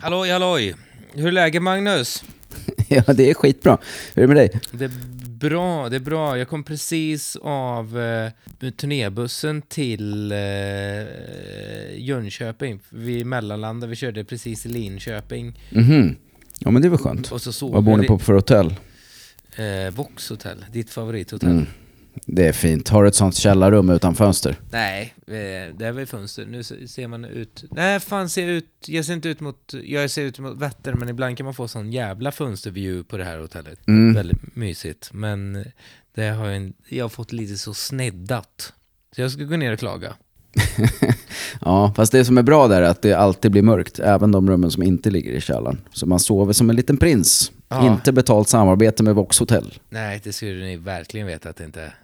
Halloj, halloj! Hur är läget Magnus? ja, det är skitbra. Hur är det med dig? Det är bra, det är bra. Jag kom precis av eh, turnébussen till eh, Jönköping. Vi mellanlandade, vi körde precis i Linköping. Mhm. Ja, men det var skönt. Och så sov Vad bor ni på för hotell? Eh, Vox Hotel, ditt favorithotell. Mm. Det är fint. Har du ett sånt källarrum utan fönster? Nej, det är väl fönster. Nu se- ser man ut... Nej, fan ser ut... Jag ser inte ut mot... Jag ser ut mot Vättern, men ibland kan man få sån jävla fönsterview på det här hotellet. Mm. Väldigt mysigt. Men det har jag, jag har fått lite så sneddat. Så jag ska gå ner och klaga. Ja, fast det som är bra där är att det alltid blir mörkt, även de rummen som inte ligger i källaren. Så man sover som en liten prins. Ja. Inte betalt samarbete med Vox Hotel. Nej, det skulle ni verkligen veta att det inte är.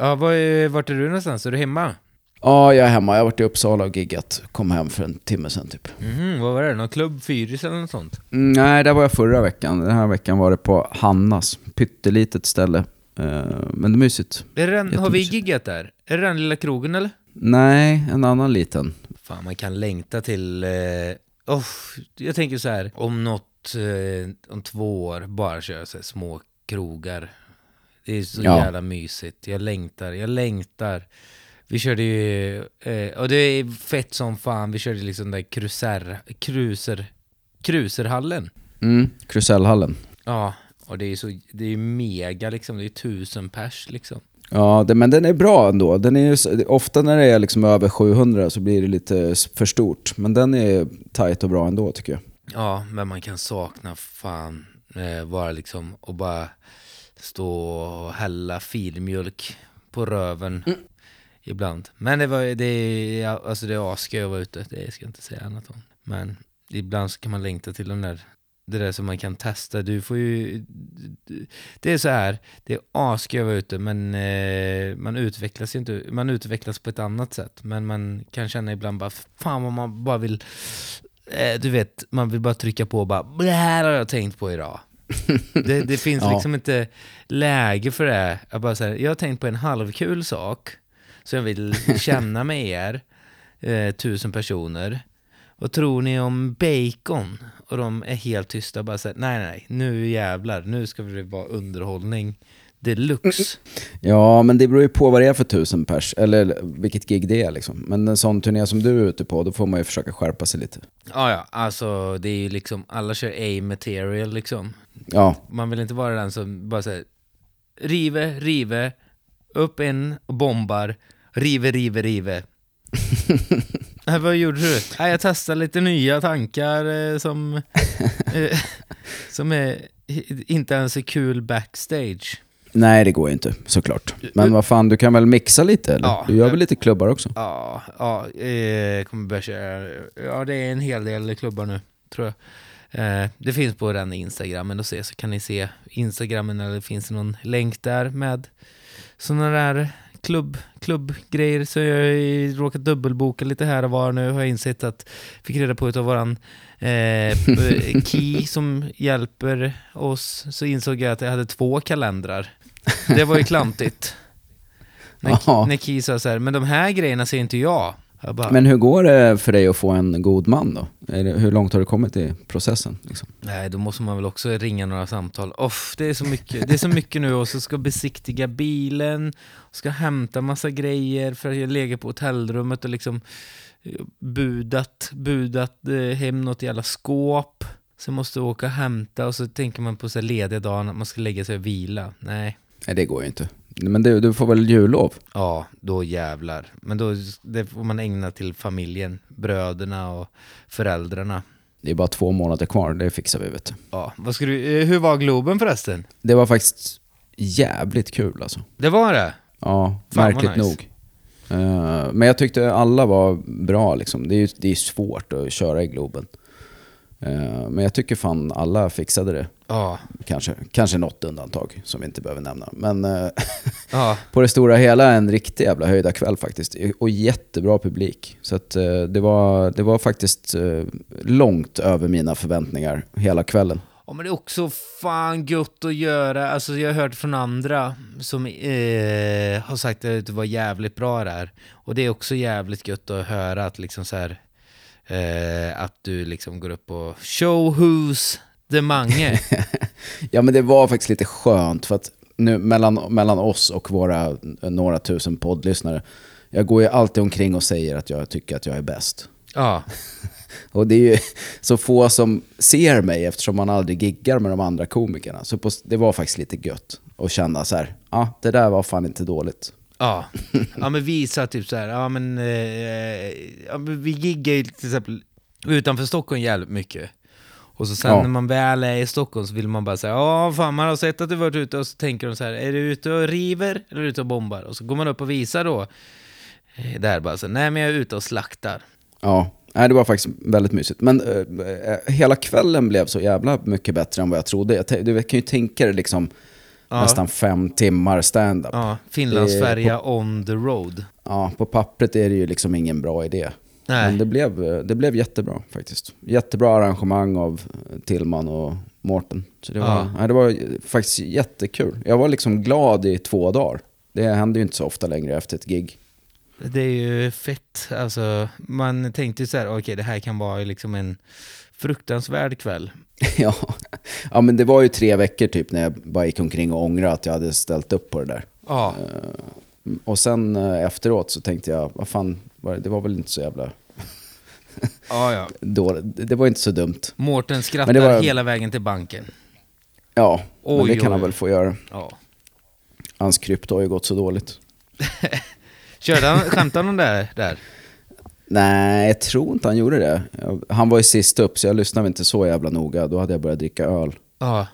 Ja, var, är- vart är du någonstans? Är du hemma? Ja, jag är hemma. Jag har varit i Uppsala och giggat. Kom hem för en timme sedan typ. Mhm, vad var det? Någon klubb Fyris eller något sånt? Mm, nej, där var jag förra veckan. Den här veckan var det på Hannas. Pyttelitet ställe. Eh, men det är mysigt. Är den, har vi giggat där? Är det den lilla krogen eller? Nej, en annan liten. Fan, man kan längta till... Eh, oh, jag tänker så här, om något, eh, om två år, bara köra så här små krogar. Det är så Ja. jävla mysigt. Jag längtar, jag längtar. Vi körde ju, eh, och det är fett som fan, vi körde liksom där cruiser, cruiser, cruiserhallen. Mm, Krusellhallen. Ja, och det är så, det är mega liksom, det är tusen pers liksom. Ja, det, men den är bra ändå. Den är ju, ofta när det är liksom över 700 så blir det lite för stort. Men den är tight och bra ändå tycker jag. Ja, men man kan sakna fan eh, bara liksom och bara stå och hälla filmjölk på röven ibland. Men det var det alltså det är asskoj att vara ute, det ska jag inte säga annat om. Men ibland så kan man längta till de där, det där som man kan testa. Du får ju, det är så här, det är asskoj att vara ute men eh, man utvecklas ju inte, man utvecklas på ett annat sätt. Men man kan känna ibland bara, fan vad man bara vill eh, du vet, man vill bara trycka på och bara det här har jag tänkt på idag. Det, det finns Ja. liksom inte läge för det. Jag, bara säger, jag har tänkt på en halvkul sak som jag vill känna med er, eh, tusen personer. Vad tror ni om bacon? Och de är helt tysta, bara säger nej nej, nu jävlar, nu ska det vara underhållning deluxe. Ja, men det beror ju på vad det är för tusen pers, eller vilket gig det är liksom. Men en sån turné som du är ute på, då får man ju försöka skärpa sig lite. Ja ja, alltså det är ju liksom, alla kör A-material liksom. Ja, Man vill inte vara den som bara säger rive, rive, upp en och bombar, rive, rive, rive. äh, vad gjorde du? Äh, jag testade lite nya tankar eh, som, eh, som är, inte ens är kul backstage. Nej det går ju inte såklart. Men vad fan, du kan väl mixa lite eller? Ja. Du gör väl lite klubbar också? Ja, ja, eh, kommer börja köra. Ja, det är en hel del klubbar nu, tror jag. Eh, det finns på den instagrammen och se, så kan ni se instagrammen eller finns det någon länk där med sådana där klubb, klubbgrejer. Så jag har råkat dubbelboka lite här och var nu har jag insett att, fick reda på utav våran eh, Key som hjälper oss, så insåg jag att jag hade två kalendrar. Det var ju klantigt. När, Ja. när Key sa så här, men de här grejerna ser inte jag. jag bara, Men hur går det för dig att få en god man då? Det, hur långt har du kommit i processen? Liksom? Nej, då måste man väl också ringa några samtal. Off, det är så mycket, det är så mycket nu och så ska besiktiga bilen, ska hämta massa grejer för att jag lägger på hotellrummet och liksom eh, budat, budat eh, hem något jävla skåp. Så måste jag åka och hämta och så tänker man på så lediga dagen att man ska lägga sig och vila. Nej, Nej, det går ju inte. Men du, du får väl jullov? ja, då jävlar. Men då det får man ägna till familjen, bröderna och föräldrarna. Det är bara två månader kvar, det fixar vi vet du. Ja, vad ska du, eh, hur var Globen förresten? Det var faktiskt jävligt kul alltså. Det var det? Ja, Fan, märkligt nice. nog. Eh, men jag tyckte alla var bra liksom. Det är ju det är svårt att köra i Globen. Eh, men jag tycker fan alla fixade det. Ja, Kanske, kanske något undantag som vi inte behöver nämna. Men eh, ja, på det stora hela en riktig jävla höjda kväll faktiskt. Och jättebra publik. Så att, eh, det, var, det var faktiskt långt över mina förväntningar hela kvällen. Ja, men det är också fan gött att göra. Alltså jag har hört från andra som eh, har sagt att det var jävligt bra där. Och det är också jävligt gött att höra att liksom så här eh, att du liksom går upp och show who's the mange. Ja, men det var faktiskt lite skönt för att nu mellan, mellan oss och våra eh, några tusen poddlyssnare, jag går ju alltid omkring och säger att jag tycker att jag är bäst. ja, Och det är ju så få som ser mig eftersom man aldrig giggar med de andra komikerna. Så på, det var faktiskt lite gött att känna så här, ja, ah, det där var fan inte dåligt. Ja. ja men vi sa typ så här, ja men, eh, ja, men vi giggar ju till exempel utanför Stockholm jävligt mycket. Och så sen Ja. när man väl är i Stockholm så vill man bara säga ja fan man har sett att du varit ute och så tänker de så här, är du ute och river eller är du ute och bombar? Och så går man upp och visar då, eh, där bara så nej men jag är ute och slaktar. Ja, nej, det var faktiskt väldigt mysigt. Men eh, eh, hela kvällen blev så jävla mycket bättre än vad jag trodde. Jag du kan ju tänka dig liksom Ja. nästan fem timmar stand-up. Ja, Finlandsfärja on the road. Ja, på pappret är det ju liksom ingen bra idé. Nej. Men det blev, eh, det blev jättebra faktiskt. Jättebra arrangemang av eh, Tillman och Mårten. Så det var, Ja. nej, det var faktiskt jättekul. Jag var liksom glad i två dagar. Det händer ju inte så ofta längre efter ett gig. Det är ju fett. Alltså, man tänkte så här, okej det här kan vara liksom en fruktansvärd kväll. ja. ja, men det var ju tre veckor typ när jag bara gick omkring och ångrade att jag hade ställt upp på det där. Ja, Och sen eh, efteråt så tänkte jag, vad fan, det det var väl inte så jävla ja, ja. dåligt. Det var inte så dumt. Mårten skrattar Men det var- hela vägen till banken. Ja, men Oj, det kan oj, han väl få göra. Ja. Hans krypto har ju gått så dåligt. Körde han, skämtade han där? där? Nej, jag tror inte han gjorde det. Han var ju sist upp så jag lyssnade inte så jävla noga. Då hade jag börjat dricka öl. Ja.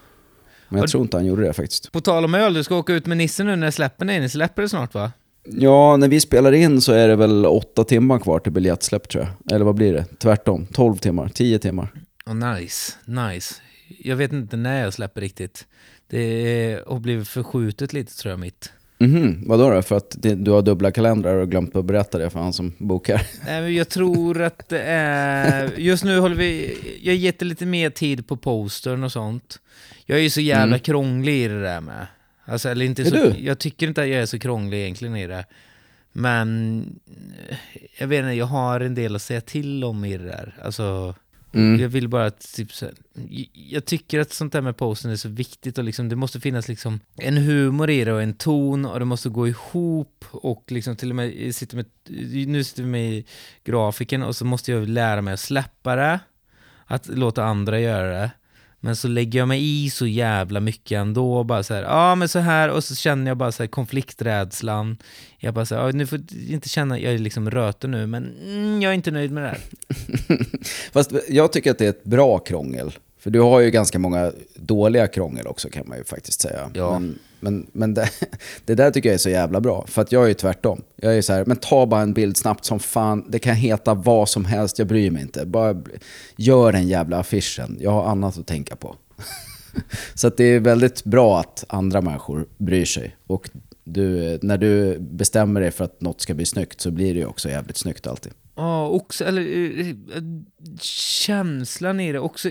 Men jag tror inte han gjorde det faktiskt. På tal om öl, du ska åka ut med Nisse nu när släpper ni? Ni släpper det snart va? Ja, när vi spelar in så är det väl åtta timmar kvar till biljettsläpp tror jag. Eller vad blir det? Tvärtom. 12 timmar, 10 timmar. Oh, nice, nice. Jag vet inte när jag släpper riktigt. Det är- har blivit förskjutet lite tror jag mitt. Mhm, vadå då? För att du har dubbla kalendrar och glömt att berätta det för han som bokar? Nej, men jag tror att det är... Just nu håller vi... Jag har gett det lite mer tid på postern och sånt. Jag är ju så jävla Mm. krånglig i det där med. Alltså, eller inte Är så, du? Jag tycker inte att jag är så krånglig egentligen i det. Men eh, jag vet inte, jag har en del att säga till om i det där. Alltså, Mm. jag vill bara att, typ, så här, jag tycker att sånt där med posten är så viktigt och liksom, det måste finnas liksom en humor i det och en ton och det måste gå ihop och liksom till och med, sitter med, nu sitter vi med i grafiken och så måste jag lära mig att släppa det, att låta andra göra det. Men så lägger jag mig i så jävla mycket ändå, bara så här, ja ah, men så här, och så känner jag bara så här konflikträdslan. Jag bara så här, ah, nu får inte känna, jag är liksom röten nu, men mm, jag är inte nöjd med det här. Fast jag tycker att det är ett bra krångel. För du har ju ganska många dåliga krångel också kan man ju faktiskt säga. Ja. Men, men, men det, det där tycker jag är så jävla bra. För att jag är ju tvärtom. Jag är så här, men ta bara en bild snabbt som fan. Det kan heta vad som helst, jag bryr mig inte. Bara gör den jävla affischen. Jag har annat att tänka på. så att det är väldigt bra att andra människor bryr sig. Och du, när du bestämmer dig för att något ska bli snyggt så blir det ju också jävligt snyggt alltid. Ja, också, eller eh, känslan i det också.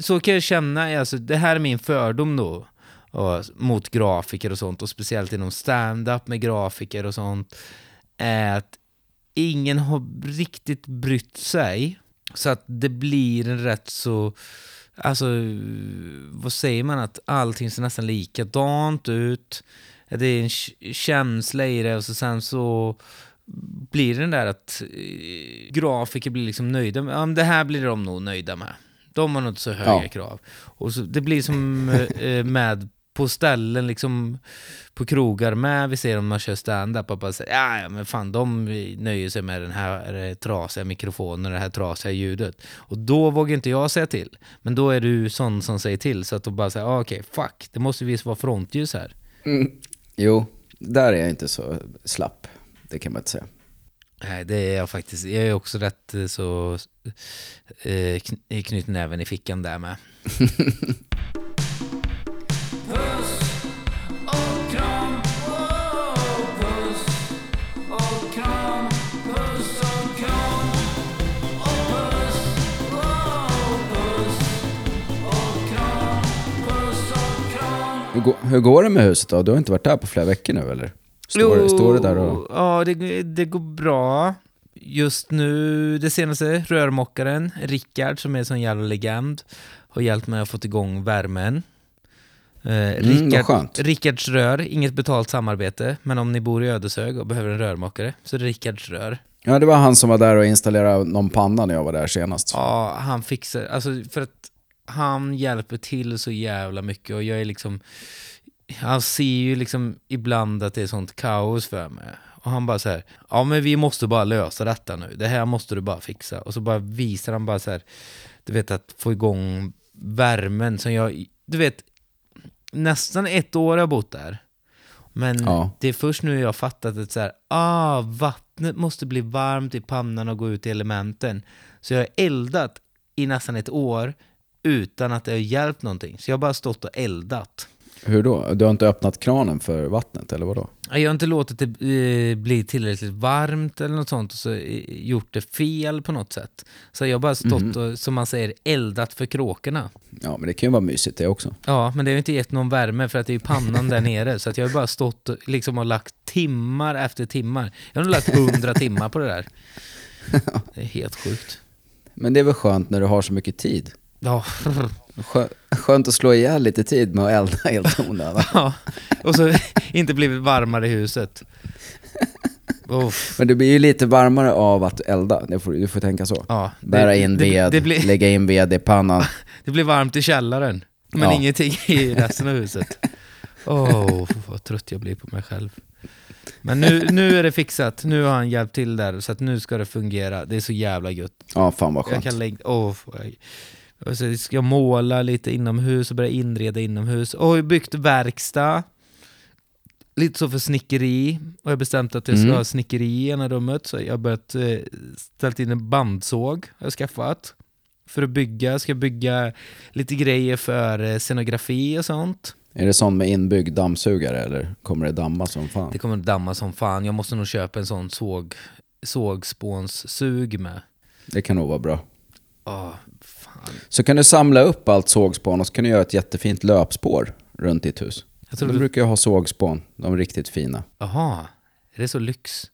Så kan jag känna, alltså, det här är min fördom då ja, mot grafiker och sånt, och speciellt inom stand-up med grafiker och sånt. Är att ingen har riktigt brytt sig. Så att det blir en rätt så... Alltså, vad säger man? Att allting ser nästan likadant ut. Det är en känsla i det och så sen så blir det den där att eh, grafiker blir liksom nöjda med, ja, men det här blir de nog nöjda med. De har nog inte så höga Ja. krav. Och så, det blir som eh, med på ställen, liksom på krogar med, vi ser om man kör stand-up och bara säger ja, men fan de nöjer sig med den här trasiga mikrofonen, det här trasiga ljudet. Och då vågar inte jag säga till. Men då är du sån som säger till, så att de bara säger ah, okej, fuck, det måste visst vara frontljus här. Jo, där är jag inte så slapp. Det kan man inte säga. Nej, det är jag faktiskt. Jag är också rätt eh, så eh, kn- knyt näven i fickan där med. Hur går, hur går det med huset då? Du har inte varit där på flera veckor nu eller? Står, det- står det där och... Ja, det, det går bra. just nu, det senaste, rörmokaren, Rickard som är en sån jävla legend, har hjälpt mig att få igång värmen. Eh, Mm. Rickards rör, inget betalt samarbete, men om ni bor i Ödeshög och behöver en rörmokare så är det Rickards rör. Ja, det var han som var där och installerade någon panna när jag var där senast. Ja, han fixar, alltså för att han hjälper till så jävla mycket och jag är liksom, han ser ju liksom ibland att det är sånt kaos för mig. Och han bara så här, ja men vi måste bara lösa detta nu, det här måste du bara fixa. Och så bara visar han bara så här, du vet att få igång värmen som jag, du vet, nästan ett år har jag bott där. Men Ja. det är först nu jag har fattat att så här, ah, vattnet måste bli varmt i pannan och gå ut i elementen. Så jag har eldat i nästan ett år utan att det har hjälpt någonting. Så jag har bara stått och eldat. Hur då? Du har inte öppnat kranen för vattnet, eller vadå? Jag har inte låtit det eh, bli tillräckligt varmt eller något sånt och så eh, gjort det fel på något sätt. Så jag har bara stått och, som man säger, eldat för kråkorna. Ja, men det kan ju vara mysigt det också. Ja, men det har ju inte gett någon värme för att det är ju pannan där nere. Så att jag har bara stått och, liksom, och lagt timmar efter timmar. Jag har nog lagt hundra timmar på det där. Det är helt sjukt. Men det är väl skönt när du har så mycket tid? Ja, Skö- Skönt att slå ihjäl lite tid med att elda helt onödan. ja. och så inte blivit varmare i huset. Uff. Men det blir ju lite varmare av att elda, det får, du får tänka så. Ja, det- Bära in det- ved, det blir- lägga in ved i pannan. Det blir varmt i källaren, men Ja. ingenting i resten av huset. Åh, vad trött jag blir på mig själv. Men nu, nu är det fixat, nu har han hjälpt till där, så att nu ska det fungera. Det är så jävla gött. Ja, fan vad Jag skönt. kan lägga... Jag, och så ska jag måla lite inomhus och börja inreda inomhus. Och jag har byggt verkstad. Lite så för snickeri. Och jag har bestämt att jag ska Mm. ha snickeri i ena rummet. Så jag har börjat eh, ställt in en bandsåg. Har jag skaffat. För att bygga. Ska bygga lite grejer för eh, scenografi och sånt. Är det sån med inbyggd dammsugare eller kommer det damma som fan? Det kommer damma som fan. Jag måste nog köpa en sån såg, sågspånssug med. Det kan nog vara bra. Fan. Så kan du samla upp allt sågspån och så kan du göra ett jättefint löpspår runt ditt hus. Jag tror De du- brukar ju ha sågspån, de är riktigt fina. Jaha, är det så lyx?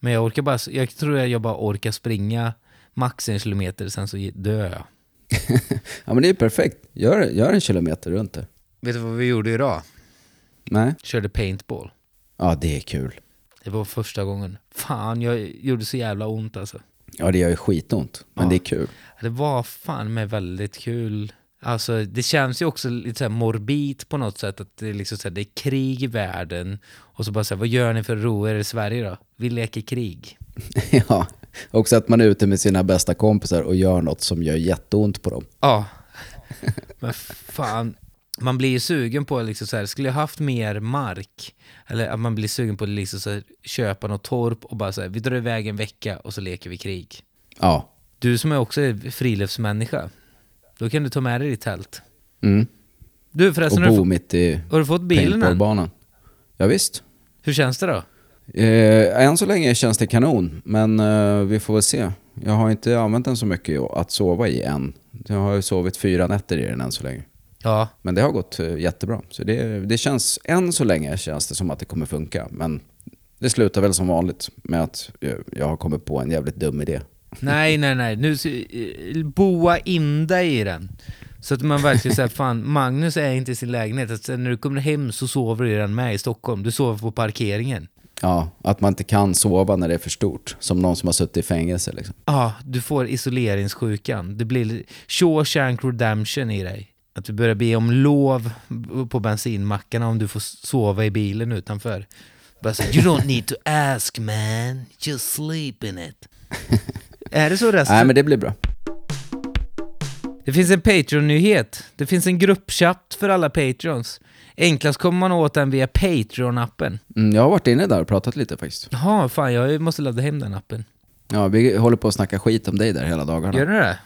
Men jag orkar bara, jag tror att jag bara orkar springa max en kilometer, sen så dör jag. Ja men det är perfekt, gör, gör en kilometer runt det. Vet du vad vi gjorde idag? Nej? Körde paintball. Ja det är kul. Det var första gången. Fan, jag gjorde så jävla ont alltså. Ja det gör ju skitont, men Ja. det är kul. Det var fan med väldigt kul. Alltså det känns ju också lite så morbid på något sätt att det är, liksom så här, det är krig i världen. Och så bara så här, vad gör ni för ro er i Sverige då? Vi leker krig. ja, också att man är ute med sina bästa kompisar och gör något som gör jätteont på dem. Ja. Men fan, man blir ju sugen på liksom så här, skulle jag haft mer mark, eller att man blir sugen på att liksom så här, köpa något torp och bara så här, vi drar iväg en vecka och så leker vi krig. Ja. Du som är också är friluftsmänniska, då kan du ta med dig ditt tält. Mm. Du Och förresten, har du, bo fått, mitt i har du fått bilen än? Ja, visst. Hur känns det då? Eh, än så länge känns det kanon, men eh, vi får väl se. Jag har inte använt den så mycket att sova i än. Jag har ju sovit fyra nätter i den än så länge. Ja, Men det har gått eh, jättebra. Så det, det känns, än så länge känns det som att det kommer funka. Men det slutar väl som vanligt med att jag, har kommit på en jävligt dum idé. nej nej nej, nu eh, boa in dig i den. Så att man verkligen säger, fan Magnus är inte i sin lägenhet, att sen när du kommer hem så sover du i den med i Stockholm, du sover på parkeringen. Ja, att man inte kan sova när det är för stort. Som någon som har suttit i fängelse liksom. Ja, du får isoleringssjukan. Det blir Shawshank Redemption i dig. Att du börjar be om lov på bensinmackarna om du får sova i bilen utanför. Bara så, you don't need to ask man, just sleep in it. är det så resten? Nej men det blir bra. Det finns en Patreon-nyhet. Det finns en gruppchatt för alla Patreons. Enklast kommer man åt den via Patreon-appen. Mm, jag har varit inne där och pratat lite faktiskt. Jaha, fan jag måste ladda hem den appen. Ja, vi håller på att snacka skit om dig där hela dagarna. Gör du det?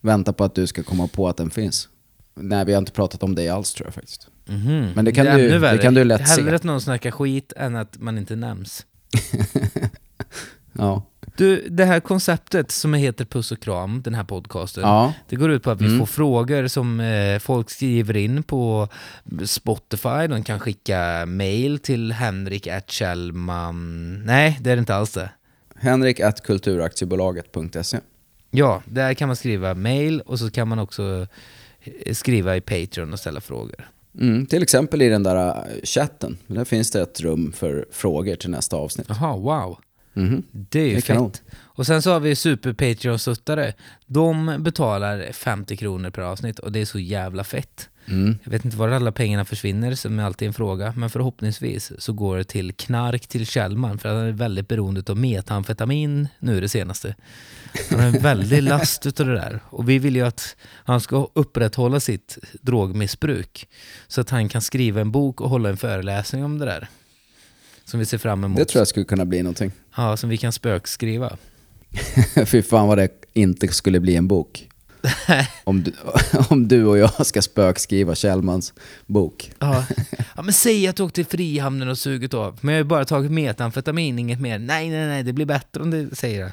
Väntar på att du ska komma på att den finns. Nej, vi har inte pratat om dig alls tror jag faktiskt. Mhm. Men det kan är du- det kan du lätt se. Hellre att någon snackar skit än att man inte nämns. Ja. Du, det här konceptet som heter Puss och kram, den här podcasten, Ja. det går ut på att vi Mm. får frågor som eh, folk skriver in på Spotify. De kan skicka mail till Henrik Kjellman. Nej, det är det inte alls det. Henrik kulturaktiebolaget.se. Ja, där kan man skriva mail och så kan man också skriva i Patreon och ställa frågor. Mm, till exempel i den där äh, chatten. Där finns det ett rum för frågor till nästa avsnitt. Jaha, wow. Det är ju Det är kanon. fett. Och sen så har vi Super Patreon-suttare. De betalar 50 kronor per avsnitt och det är så jävla fett. Mm. Jag vet inte var alla pengarna försvinner, som är alltid en fråga. Men förhoppningsvis så går det till knark till Kjellman, för han är väldigt beroende av metamfetamin nu det senaste. Han har en väldig last utav det där. Och vi vill ju att han ska upprätthålla sitt drogmissbruk. Så att han kan skriva en bok och hålla en föreläsning om det där. Som vi ser fram emot. Det tror jag skulle kunna bli någonting. Ja, som vi kan spökskriva. Fy fan vad det inte skulle bli en bok. om, du, om du och jag ska spökskriva Kjellmans bok. Ja. ja, men säg att du åkte till Frihamnen och sugit av. Men jag har ju bara tagit metamfetamin, inget mer. Nej, nej, nej, det blir bättre om du säger det.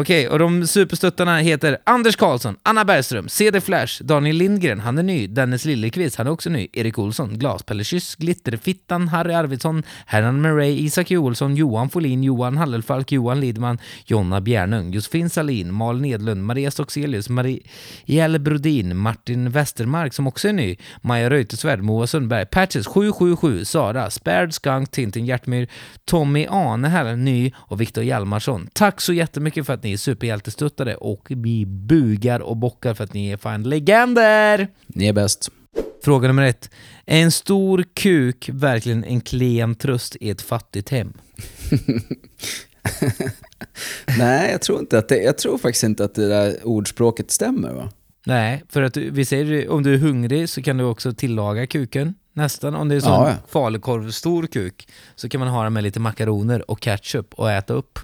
Okej, och de superstöttarna heter Anders Karlsson, Anna Bergström, CD Flash, Daniel Lindgren, han är ny, Dennis Lillekvist, han är också ny, Erik Olsson, Glaspelle Kyss, Glitterfittan, Harry Arvidsson, Hernan Murray, Isak Joelsson, Johan Folin, Johan Hallelfalk, Johan Lidman, Jonna Bjärnung, Josefin Salin, Malin Edlund, Maria Stockselius, Marielle Brodin, Martin Westermark som också är ny, Maja Reuterswärd, Moa Sundberg, Patches 777, Sara, Spared Skunk, Tintin Hjärtmyr, Tommy Anehäll, ny och Viktor Hjalmarsson. Tack så jättemycket för att ni är superhjältestuttare och vi bugar och bockar för att ni är fan legender! Ni är bäst. Fråga nummer ett. Är en stor kuk verkligen en klen tröst i ett fattigt hem? Nej, jag tror, inte att det, jag tror faktiskt inte att det där ordspråket stämmer va? Nej, för att vi säger om du är hungrig så kan du också tillaga kuken. Nästan. Om det är sån Ja, ja. falukorv, stor kuk, så kan man ha den med lite makaroner och ketchup och äta upp.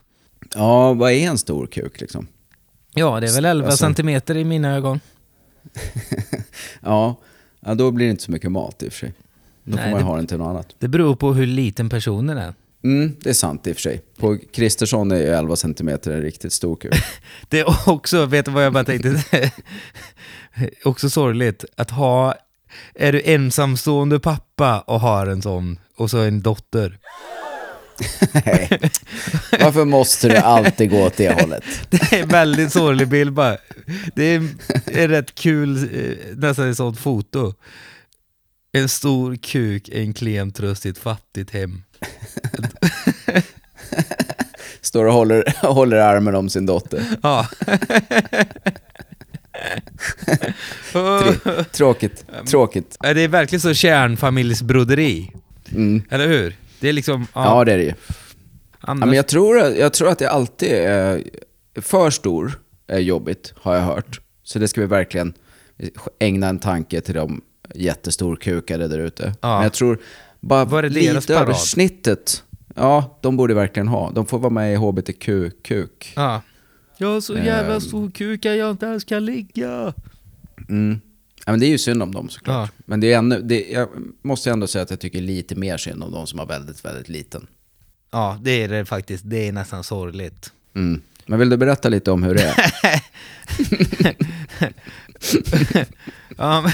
Ja, vad är en stor kuk liksom? Ja, det är väl 11 Alltså- centimeter i mina ögon. Ja, ja, då blir det inte så mycket mat i och för sig. Då Nej, får man ju det- ha den till något annat. Det beror på hur liten personen är. Mm, det är sant i och för sig. På Kristersson är ju 11 centimeter en riktigt stor kuk. Det är också, vet du vad jag bara tänkte? också sorgligt att ha, är du ensamstående pappa och har en sån och så en dotter. Nej. Varför måste du alltid gå åt det hållet? Det är en väldigt sorglig bild bara. Det är en rätt kul, eh, nästan ett sånt foto. En stor kuk, en klen tröst i ett fattigt hem. Står och håller, håller armen om sin dotter. Ja. Tråkigt, tråkigt. Det är verkligen så kärnfamiljsbroderi. Mm. Eller hur? Det är liksom... Ja, det är det ju. Ja, men jag, tror, jag tror att det alltid är... För stor är jobbigt, har jag hört. Så det ska vi verkligen ägna en tanke till de jättestorkukade där ute. Ja. Men jag tror bara Vad är det lite över snittet. Ja, de borde verkligen ha. De får vara med i HBTQ-kuk. Ja. Jag har så jävla Ehm. stor kuk att jag inte ens kan ligga. Mm. Ja, men det är ju synd om dem såklart. Ja. Men det är ännu, det, jag måste ändå säga att jag tycker lite mer synd om de som har väldigt, väldigt liten. Ja, det är det faktiskt. Det är nästan sorgligt. Mm. Men vill du berätta lite om hur det är? Ja, men...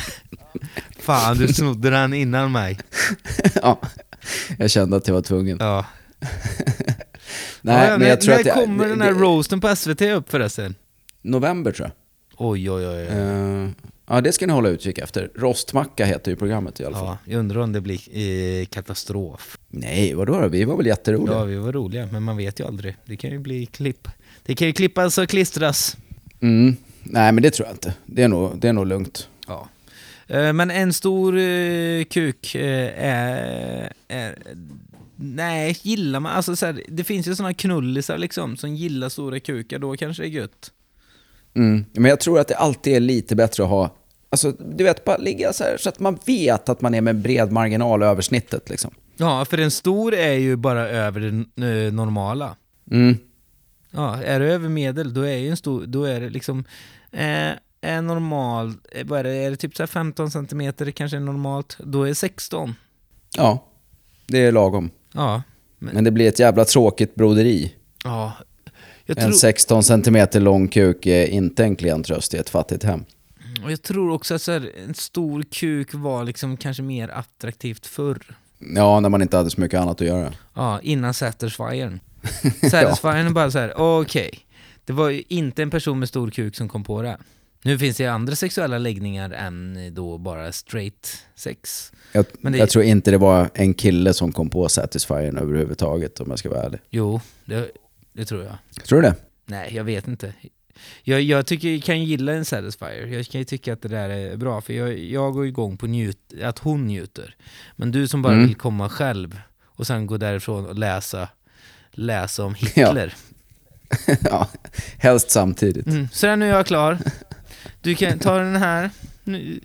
Fan, du snodde den innan mig. ja, jag kände att jag var tvungen. Ja. Nej, ja, men jag tror när att det, kommer den här det, roasten på SVT upp förresten? November tror jag. Oj, oj, oj. oj. Eh, ja, det ska ni hålla utkik efter. Rostmacka heter ju programmet i alla fall. Ja, jag undrar om det blir eh, katastrof. Nej, vadå då? Vi var väl jätteroliga. Ja, vi var roliga, men man vet ju aldrig. Det kan ju bli klipp. Det kan ju klippas och klistras. Mm. Nej, men det tror jag inte. Det är nog, det är nog lugnt. Ja. Eh, Men en stor eh, kuk eh, är, är... Nej, gillar man... Alltså så här, det finns ju såna knullisar liksom som gillar stora kukar, då kanske det är gött. Mm. Men jag tror att det alltid är lite bättre att ha, alltså du vet, bara ligga så här så att man vet att man är med bred marginal över snittet liksom. Ja, för en stor är ju bara över det eh, normala. Mm. Ja, är du över medel, då är ju en stor, då är det liksom eh, är normal, eh, vad är det, är det typ så här 15 centimeter kanske är normalt, då är 16. Ja, det är lagom. Ja, men, Men det blir ett jävla tråkigt broderi. ja. En tror, 16 centimeter lång kuk är inte en klen tröst i ett fattigt hem. Och jag tror också att så här, en stor kuk var liksom kanske mer attraktivt förr. Ja, när man inte hade så mycket annat att göra. Ja, innan Satisfyern. Satisfyern är bara så här, okej. Det var ju inte en person med stor kuk som kom på det. Nu finns det ju andra sexuella läggningar än då bara straight sex. Jag, det- jag tror inte det var en kille som kom på Satisfyern överhuvudtaget om jag ska vara ärlig. Jo, det, det tror jag. Tror du det? Nej, jag vet inte. Jag, jag tycker kan gilla en Satisfyer. Jag kan ju tycka att det där är bra, för jag, jag går igång på njut, att hon njuter. Men du som bara Mm. vill komma själv och sen gå därifrån och läsa, läsa om Hitler. ja, helst samtidigt. Mm. Så där, nu är jag klar. Du kan ta den här. Nu,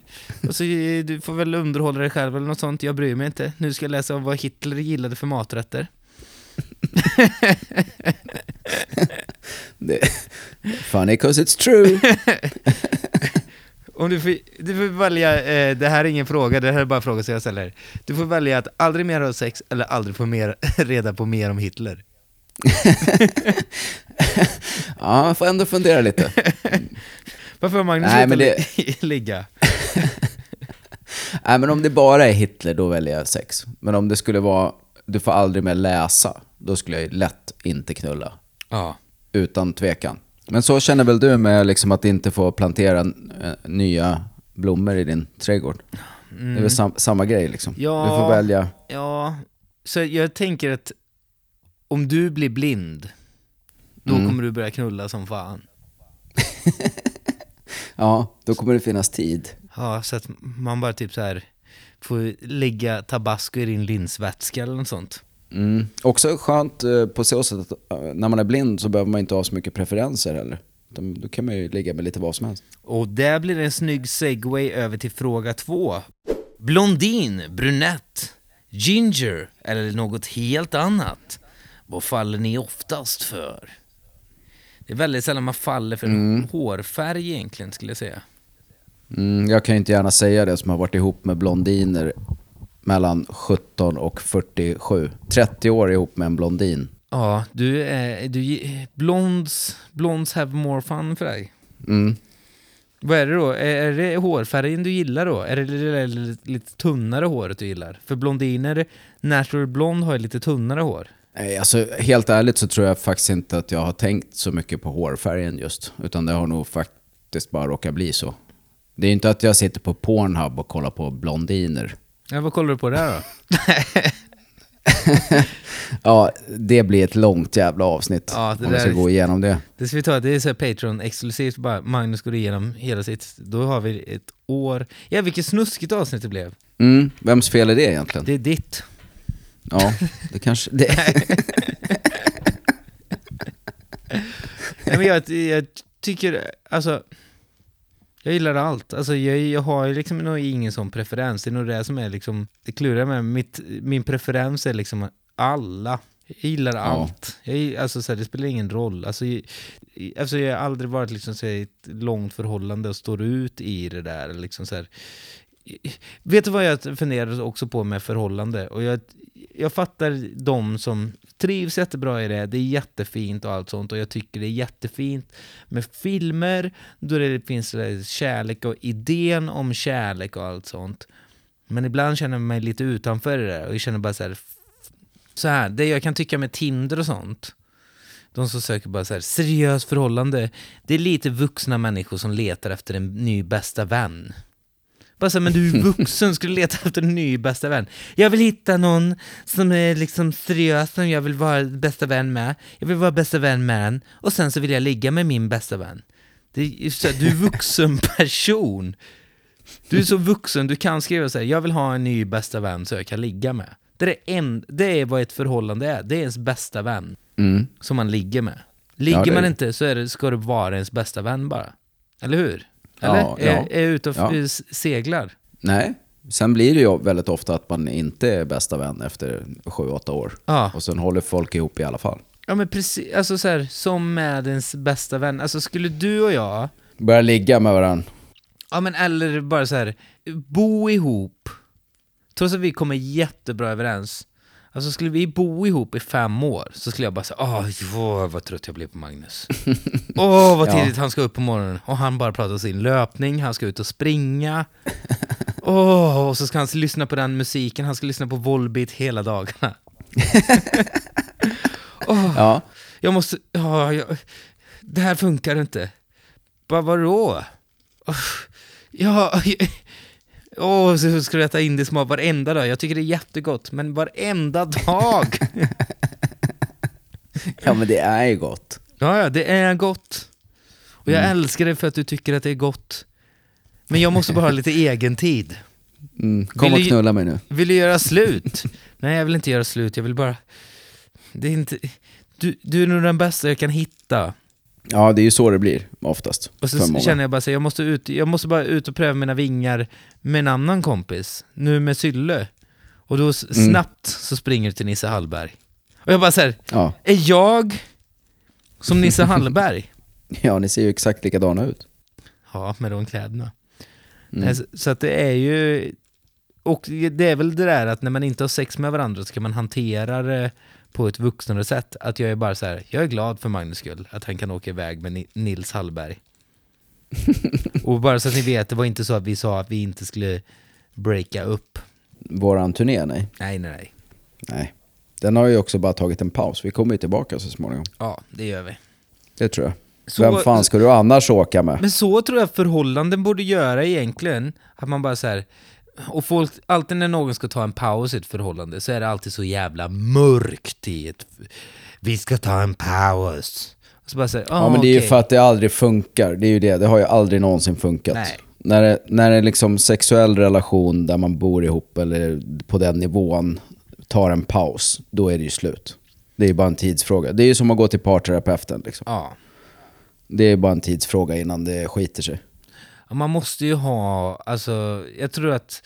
och så, du får väl underhålla dig själv eller något sånt, jag bryr mig inte. Nu ska jag läsa om vad Hitler gillade för maträtter. Det, funny 'cause it's true. Om du får, du får välja, eh, det här är ingen fråga, det här är bara fråga som jag ställer. Du får välja att aldrig mer ha sex eller aldrig få mer, reda på mer om Hitler. ja, jag får ändå fundera lite. Varför har Magnus Nej, men li- ligga? Nej, men om det bara är Hitler, då väljer jag sex. Men om det skulle vara, du får aldrig mer läsa, då skulle jag lätt inte knulla. Ja. Utan tvekan. Men så känner väl du med liksom att inte få plantera eh, nya blommor i din trädgård? Det är väl sam, samma grej liksom? Mm. Ja. Du får välja. Ja, så jag tänker att om du blir blind, då Mm. kommer du börja knulla som fan. Ja, då kommer det finnas tid. Ja, så att man bara typ så här får lägga tabasco i din linsvätska eller något sånt. Mm. Också skönt eh, på så sätt att eh, när man är blind så behöver man inte ha så mycket preferenser heller. Då kan man ju ligga med lite vad som helst. Och där blir det en snygg segway över till fråga två. Blondin, brunett, ginger eller något helt annat? Vad faller ni oftast för? Det är väldigt sällan man faller för en hårfärg egentligen skulle jag säga. Mm, jag kan ju inte gärna säga det som har varit ihop med blondiner mellan 17 och 47. 30 år ihop med en blondin. Ja, du är... Du, blonds, blonds have more fun för dig. Mm. Vad är det då? Är, är det hårfärgen du gillar då? Är det det lite, lite tunnare håret du gillar? För blondiner, natural blond har ju lite tunnare hår. Nej, alltså helt ärligt så tror jag faktiskt inte att jag har tänkt så mycket på hårfärgen just. Utan det har nog faktiskt bara råkat bli så. Det är inte att jag sitter på Pornhub och kollar på blondiner. Ja, vad kollar du på där då? Ja, det blir ett långt jävla avsnitt Ja, det om vi ska gå igenom det. Det ska vi ta, det är så Patreon-exklusivt bara, Magnus går igenom hela sitt, då har vi ett år. Ja, vilket snuskigt avsnitt det blev. Mm, vems fel är det egentligen? Det är ditt. Ja, det kanske... Det... Nej, men jag, jag tycker, alltså, jag gillar allt. Alltså, jag, jag har liksom nog ingen sån preferens. Det är nog det som är liksom, det kluriga med mitt, min preferens är liksom alla. Jag gillar allt. Jag, alltså, så här, det spelar ingen roll. Alltså, jag, alltså, jag har aldrig varit liksom, så här, i ett långt förhållande och står ut i det där. Liksom, så här. Vet du vad jag funderar också på med förhållande? Och jag, jag fattar de som trivs jättebra i det, det är jättefint och allt sånt och jag tycker det är jättefint med filmer då det finns kärlek och idén om kärlek och allt sånt. Men ibland känner jag mig lite utanför det där och jag känner bara så här, så här, det jag kan tycka med Tinder och sånt, de som söker bara så här, seriöst förhållande, det är lite vuxna människor som letar efter en ny bästa vän. Bara så men du är vuxen, skulle leta efter en ny bästa vän. Jag vill hitta någon som är liksom seriös, som jag vill vara bästa vän med. Jag vill vara bästa vän med den, och sen så vill jag ligga med min bästa vän. Är så du är vuxen person. Du är så vuxen, du kan skriva så här, jag vill ha en ny bästa vän så jag kan ligga med. Det är, en, det är vad ett förhållande är, det är ens bästa vän Mm. som man ligger med. Ligger Ja, man inte så det, ska det vara ens bästa vän bara. Eller hur? Eller? Ja, är, ja. är jag ute och Ja. seglar? Nej, sen blir det ju väldigt ofta att man inte är bästa vän efter 7-8 år. Ja. Och sen håller folk ihop i alla fall. Ja men precis, alltså så här, som med ens bästa vän. Alltså skulle du och jag, Börjar ligga med varandra. ja men eller bara så här, bo ihop, trots att vi kommer jättebra överens. Alltså skulle vi bo ihop i fem år så skulle jag bara säga åh vad trött jag blev på Magnus. Åh vad Ja. tidigt han ska upp på morgonen och han bara pratar sin löpning, han ska ut och springa. Åh, och så ska han lyssna på den musiken, han ska lyssna på Volbeat hela dagarna. Ja. Jag måste, ja, jag, det här funkar inte. Bara vadå? Oh, ja, åh, oh, så ska du äta indisk mat varenda dag. Jag tycker det är jättegott, men varenda dag. ja, men det är ju gott. Ja, ja, det är gott. Och jag Mm. älskar det för att du tycker att det är gott. Men jag måste bara ha lite egen tid. Mm. Kom Vill och knulla mig nu. Vill du göra slut? Nej, jag vill inte göra slut. Jag vill bara... Det är inte... Du, du är nog den bästa jag kan hitta. Ja, det är ju så det blir oftast. Och så känner jag bara så jag måste, ut, jag måste bara ut och pröva mina vingar med en annan kompis. Nu med Sylle. Och då Mm. snabbt så springer du till Nisse Hallberg. Och jag bara så här, Ja. är jag som Nisse Hallberg? ja, ni ser ju exakt likadana ut. Ja, med de kläderna. Mm. Så att det är ju... Och det är väl det där att när man inte har sex med varandra så kan man hantera det på ett vuxnare sätt. Att jag är bara så här, jag är glad för Magnus skull, att han kan åka iväg med Ni- Nils Hallberg. och bara så att ni vet, det var inte så att vi sa att vi inte skulle breaka upp. Våran turné, nej. Nej, nej, nej. nej. Den har ju också bara tagit en paus. Vi kommer ju tillbaka så småningom. Ja, det gör vi. Det tror jag. Så- Vem fan ska du annars åka med? Men så tror jag förhållanden borde göra egentligen. Att man bara så här, och folk, alltid när någon ska ta en paus i ett förhållande så är det alltid så jävla mörkt i ett, vi ska ta en paus. Och så bara här, Ja men det är ju okej. för att det aldrig funkar. Det är ju det. Det har ju aldrig någonsin funkat. Nej. När det, när det är liksom sexuell relation där man bor ihop eller på den nivån tar en paus, då är det ju slut. Det är ju bara en tidsfråga. Det är ju som att gå till parterapeuten. Liksom. Ja. Det är bara en tidsfråga innan det skiter sig. Man måste ju ha, alltså, jag tror att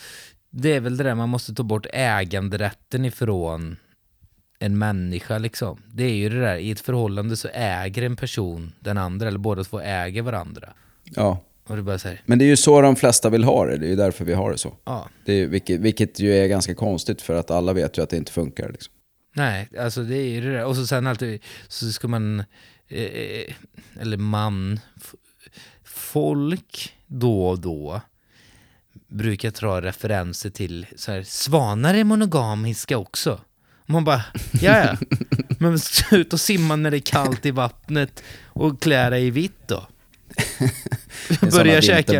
det är väl det där, man måste ta bort äganderätten ifrån en människa liksom. Det är ju det där, i ett förhållande så äger en person den andra, eller båda två äger varandra. Ja. Och det bara så här, Men det är ju så de flesta vill ha det. Det är ju därför vi har det så. ja. Det är, vilket, vilket ju är ganska konstigt för att alla vet ju att det inte funkar. Liksom. Nej, alltså det är ju det där. Och så sen alltid så ska man, eh, eller man, folk då och då brukar dra referenser till så här, svanar är monogamiska också. Och man bara, ja ja, men ut och simma när det är kallt i vattnet och klä dig i vitt då. Börja käka,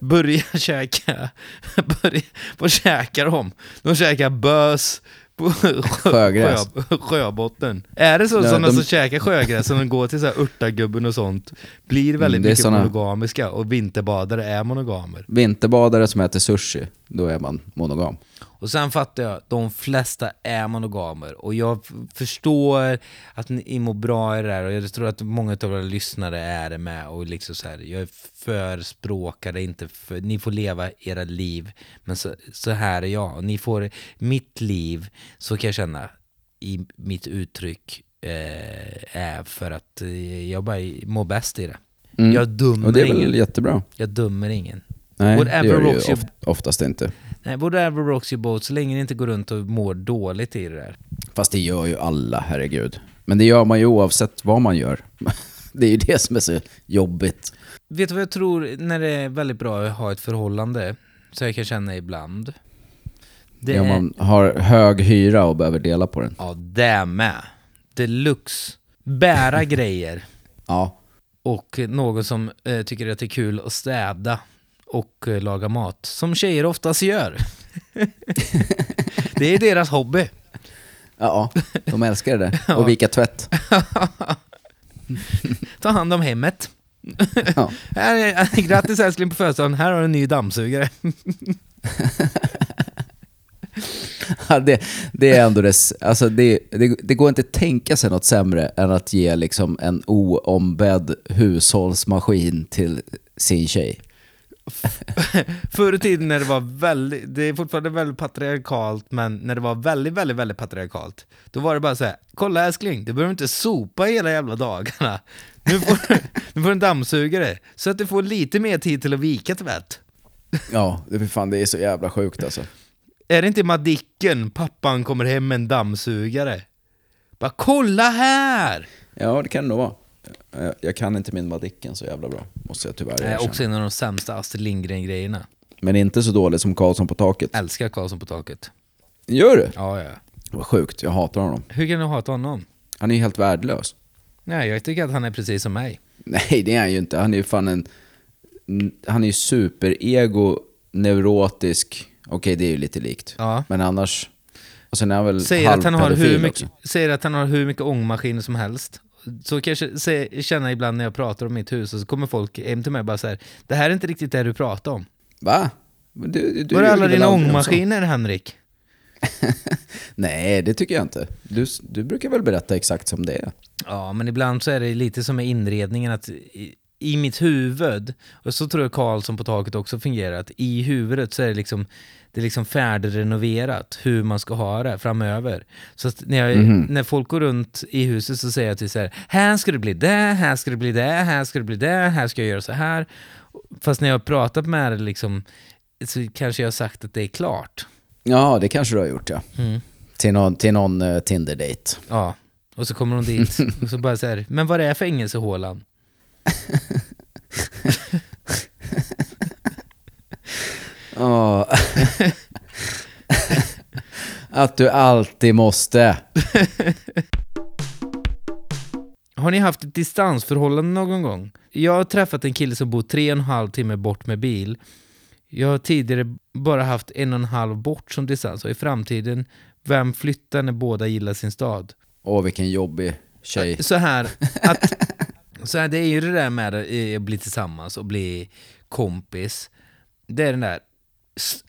börja käka, börja, vad käkar de? De käkar bös på Sjögräs. sjö, sjöbotten. Är det så Nej, sådana de- som käkar sjögräs, som går till så här urtagubben och sånt, blir väldigt Mm, mycket såna- monogamiska och vinterbadare är monogamer. Vinterbadare som äter sushi, då är man monogam. Och sen fattar jag, de flesta är monogamer och jag förstår att ni mår bra i det här och jag tror att många av våra lyssnare är det med och liksom så här, jag förespråkar inte för, ni får leva era liv men så, så här är jag och ni får mitt liv så kan jag känna i mitt uttryck eh, är för att eh, jag bara mår bäst i det. Mm. Jag dömer Och det är väl ingen. jättebra. Jag dömer ingen. Nej, Whatever det gör det ju of, oftast inte. Nej, whatever rocks your boat så länge ni inte går runt och mår dåligt i det där. Fast det gör ju alla, herregud. Men det gör man ju oavsett vad man gör. Det är ju det som är så jobbigt. Vet du vad jag tror när det är väldigt bra att ha ett förhållande? Så jag kan känna ibland. Det om är, man har hög hyra och behöver dela på den. Ja, det med. Deluxe. Bära grejer. Ja. Och någon som eh, tycker att det är kul att städa och eh, laga mat. Som tjejer oftast gör. det är deras hobby. Ja, de älskar det. Och vika tvätt. Ta hand om hemmet. Ja. Grattis älskling på födelsedagen, här har du en ny dammsugare. Ja, det, det är ändå det, alltså det, det, det går inte att tänka sig något sämre än att ge liksom en oombedd hushållsmaskin till sin tjej. Förr i tiden när det var väldigt, det är fortfarande väldigt patriarkalt, men när det var väldigt, väldigt, väldigt patriarkalt, då var det bara så här: kolla älskling, du behöver inte sopa hela jävla dagarna. Nu får, nu får du en dammsugare, så att du får lite mer tid till att vika tvätt. Ja, det, för fan, det är så jävla sjukt alltså. Är det inte Madicken pappan kommer hem med en dammsugare? Bara kolla här! Ja, det kan det nog vara. Jag- Jag kan inte min Madicken så jävla bra, måste jag tyvärr erkänna. också en av de sämsta Astrid Lindgren-grejerna. Men inte så dålig som Karlsson på taket. Älskar Karlsson på taket. Gör du? Ja, ja. Vad sjukt, jag hatar honom. Hur kan du hata honom? Han är ju helt värdelös. Nej, jag tycker att han är precis som mig. Nej, det är han ju inte. Han är ju fan en... Han är ju superego, neurotisk. Okej, det är ju lite likt. Ja. Men annars... Och sen är han väl Säger att, han har hur mycket, också. säger att han har hur mycket ångmaskiner som helst. Så kanske se, känna ibland när jag pratar om mitt hus och så kommer folk hem till mig och bara så här, det här är inte riktigt det du pratar om. Va? Du, du Var är alla dina om ångmaskiner Henrik? Nej, det tycker jag inte. Du, du brukar väl berätta exakt som det är? Ja, men ibland så är det lite som med inredningen att i, mitt huvud, och så tror jag Karlsson på taket också fungerar, att i huvudet så är det liksom det är liksom färdigrenoverat hur man ska ha det framöver. Så när, jag, när folk går runt i huset så säger jag till så här, här ska det bli det, här ska det bli det, här ska det bli det, här ska jag göra så här. Fast när jag har pratat med det liksom, så kanske jag har sagt att det är klart. Ja, det kanske du har gjort ja. Mm. Till någon, till någon uh, Tinder-date. Ja, och så kommer de dit och så bara så här, men vad är fängelsehålan? Ja. Att du alltid måste. Har ni haft ett distansförhållande någon gång? Jag har träffat en kille som bor tre och en halv timme bort med bil. Jag har tidigare bara haft en och en halv bort som distans och i framtiden, vem flyttar när båda gillar sin stad? Åh, vilken jobbig tjej. Så här, att, så här, det är ju det där med eh, att bli tillsammans och bli kompis. Det är den där,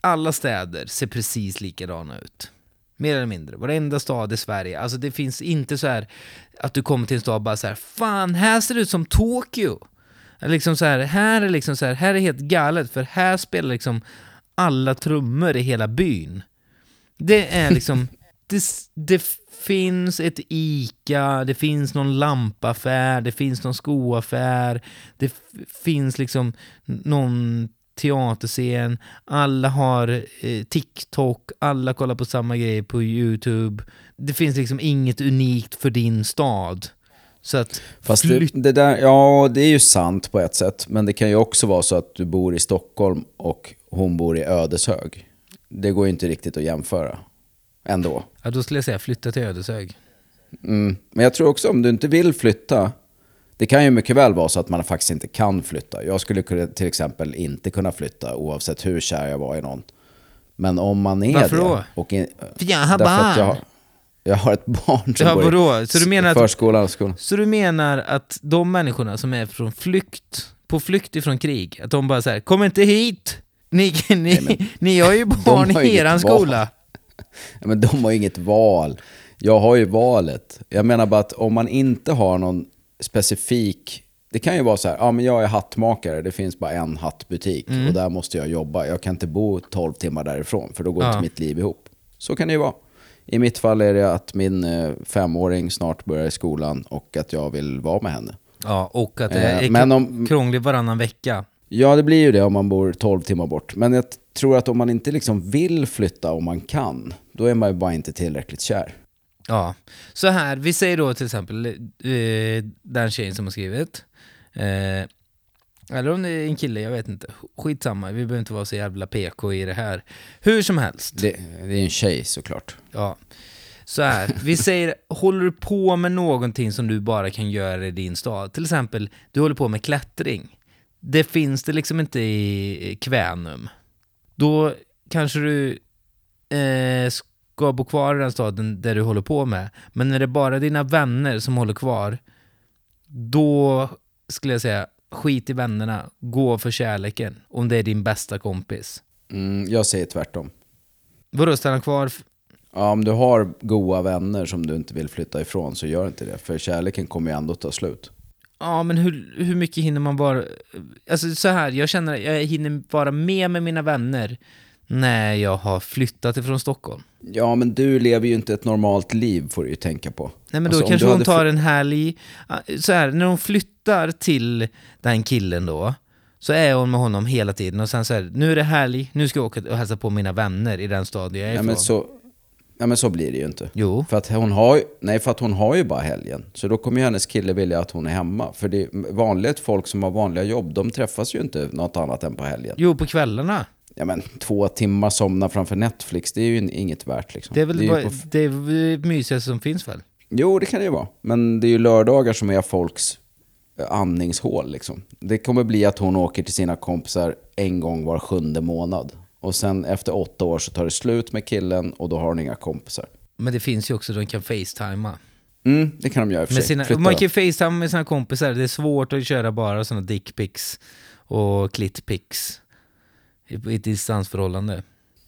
alla städer ser precis likadana ut. Mer eller mindre. Varenda stad i Sverige. Alltså det finns inte så här att du kommer till en stad och bara så här, fan här ser det ut som Tokyo. Liksom så här, här är liksom så här, här är helt galet för här spelar liksom alla trummor i hela byn. Det är liksom, det, det finns ett ICA, det finns någon lampaffär, det finns någon skoaffär, det finns liksom någon teaterscen, alla har eh, TikTok, alla kollar på samma grejer på YouTube. Det finns liksom inget unikt för din stad. Så att Fast det, det där, ja det är ju sant på ett sätt. Men det kan ju också vara så att du bor i Stockholm och hon bor i Ödeshög. Det går ju inte riktigt att jämföra. Ändå. ja, då skulle jag säga flytta till Ödeshög. Mm. Men jag tror också om du inte vill flytta. Det kan ju mycket väl vara så att man faktiskt inte kan flytta. Jag skulle till exempel inte kunna flytta oavsett hur kär jag var i någon. Men om man är Varför det. då? Och in, För jag har barn. jag, jag har ett barn som Ja, går i Så du menar förskolan och skolan. Så du menar att de människorna som är från flykt, på flykt ifrån krig, att de bara säger kom inte hit! Ni, ni, ni har ju barn har i eran skola. Men de har ju inget val. Jag har ju valet. Jag menar bara att om man inte har någon specifik... Det kan ju vara så här, ja men jag är hattmakare, det finns bara en hattbutik Mm. och där måste jag jobba. Jag kan inte bo 12 timmar därifrån för då går Ja. inte mitt liv ihop. Så kan det ju vara. I mitt fall är det att min eh, femåring snart börjar i skolan och att jag vill vara med henne. Ja, och att det Eh, är om- krångligt varannan vecka. Ja, det blir ju det om man bor 12 timmar bort. Men jag tror att om man inte liksom vill flytta om man kan, då är man ju bara inte tillräckligt kär. Ja, så här, vi säger då till exempel eh, den tjejen som har skrivit. Eh, eller om det är en kille, jag vet inte. Skitsamma, vi behöver inte vara så jävla PK i det här. Hur som helst. Det, det är en tjej såklart. Ja. Så här, vi säger, håller du på med någonting som du bara kan göra i din stad? Till exempel, du håller på med klättring. Det finns det liksom inte i Kvänum. Då kanske du eh, ska bo kvar i den staden där du håller på med. Men när det är bara dina vänner som håller kvar, då skulle jag säga, skit i vännerna, gå för kärleken. Om det är din bästa kompis. Mm, jag säger tvärtom. Vadå, stanna kvar? Ja, om du har goda vänner som du inte vill flytta ifrån så gör inte det. För kärleken kommer ju ändå ta slut. Ja, men hur, hur mycket hinner man vara... Alltså så här, jag känner att jag hinner vara med med mina vänner när jag har flyttat ifrån Stockholm. Ja, men du lever ju inte ett normalt liv får du ju tänka på. Nej, men Alltså, då kanske hon tar en helg... Så här, när hon flyttar till den killen då, så är hon med honom hela tiden och sen så här, nu är det helg, nu ska jag åka och hälsa på mina vänner i den stad jag är Ja, ifrån. men så, ja, men så blir det ju inte. Jo. För att hon har nej, för att hon har ju bara helgen. Så då kommer ju hennes kille vilja att hon är hemma. För det är vanligt folk som har vanliga jobb, de träffas ju inte något annat än på helgen. Jo, på kvällarna. Ja men två timmar somna framför Netflix, det är ju inget värt liksom. Det är väl bara, på- det är väl det mysigaste som finns väl? Jo, det kan det ju vara. Men det är ju lördagar som är folks andningshål. Liksom. Det kommer bli att hon åker till sina kompisar en gång var sjunde månad. Och sen efter åtta år så tar det slut med killen och då har hon inga kompisar. Men det finns ju också, de kan facetima. Mm, det kan de göra i och för sig. sina, Flytta man kan facetima med sina kompisar, det är svårt att köra bara sådana dickpics och klittpics i, ett distansförhållande.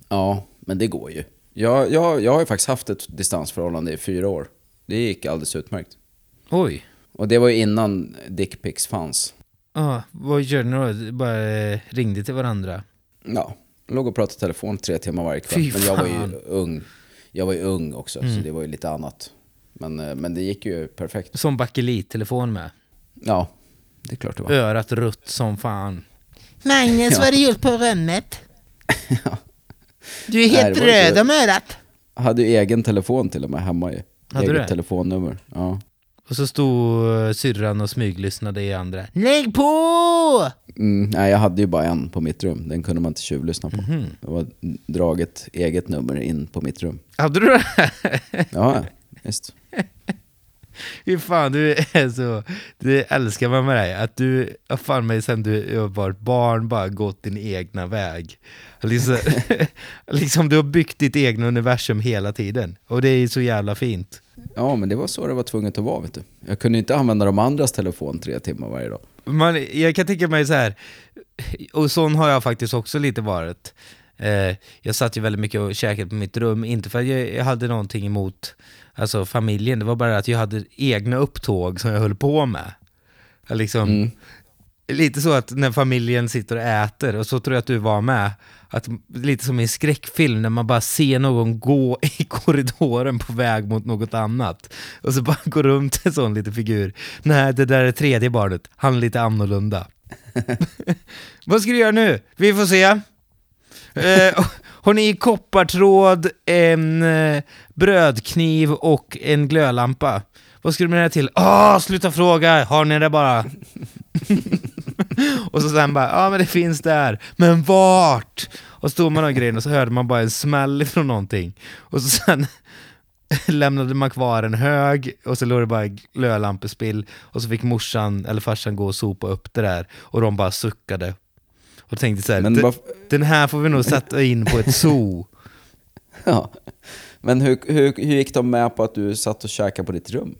Ja, men det går ju. Jag, jag, jag har ju faktiskt haft ett distansförhållande i fyra år. Det gick alldeles utmärkt. Oj. Och det var ju innan dickpics fanns. Ah, vad gör ni då? Bara eh, ringde till varandra? Ja, låg och pratade i telefon tre timmar varje kväll. Men jag var ju. Mm. ung. Jag var ju ung också, så det var ju lite annat. Men, eh, men det gick ju perfekt. Som bakelittelefon med. Ja, det är klart det var. Örat rött som fan. Magnus, Ja. vad har du gjort på rummet? Du är Nej, helt inte- röd om örat. Jag hade ju egen telefon till och med hemma ju. Hade Eget du det? telefonnummer. Ja. Och så stod eh, syrran och smyglyssnade i andra. Lägg på! Mm, nej, jag hade ju bara en på mitt rum. Den kunde man inte tjuvlyssna på. Mhm. Det var draget eget nummer in på mitt rum. Hade du det? Ja, visst. Hur fan, du är så... Det älskar man med dig. Att du, fan mig sen du var barn, bara gått din egna väg. Liksom, liksom du har byggt ditt egna universum hela tiden. Och det är så jävla fint. Ja, men det var så det var tvunget att vara, vet du. Jag kunde inte använda de andras telefon tre timmar varje dag. Man, jag kan tänka mig så här, och sån har jag faktiskt också lite varit. Eh, jag satt ju väldigt mycket och käkade på mitt rum, inte för att jag, jag hade någonting emot alltså, familjen, det var bara att jag hade egna upptåg som jag höll på med. Jag liksom, Mm. Lite så att när familjen sitter och äter, och så tror jag att du var med, att lite som i en skräckfilm när man bara ser någon gå i korridoren på väg mot något annat. Och så bara går runt en sån liten figur. Nej, det där är tredje barnet, han är lite annorlunda. Vad ska du göra nu? Vi får se. Eh, har ni koppartråd, en eh, brödkniv och en glödlampa? Vad ska du med det här till? Åh, sluta fråga! Har ni det bara? och så sen bara, ja men det finns där. Men vart? Och så stod man och grejen och så hörde man bara en smäll från någonting. Och så sen lämnade man kvar en hög och så låg det bara glödlampespill och så fick morsan eller farsan gå och sopa upp det där och de bara suckade. Och tänkte så här, Men "Den- vad- den här får vi nog sätta in på ett zoo. Ja. Men hur, hur, hur gick de med på att du satt och käkade på ditt rum?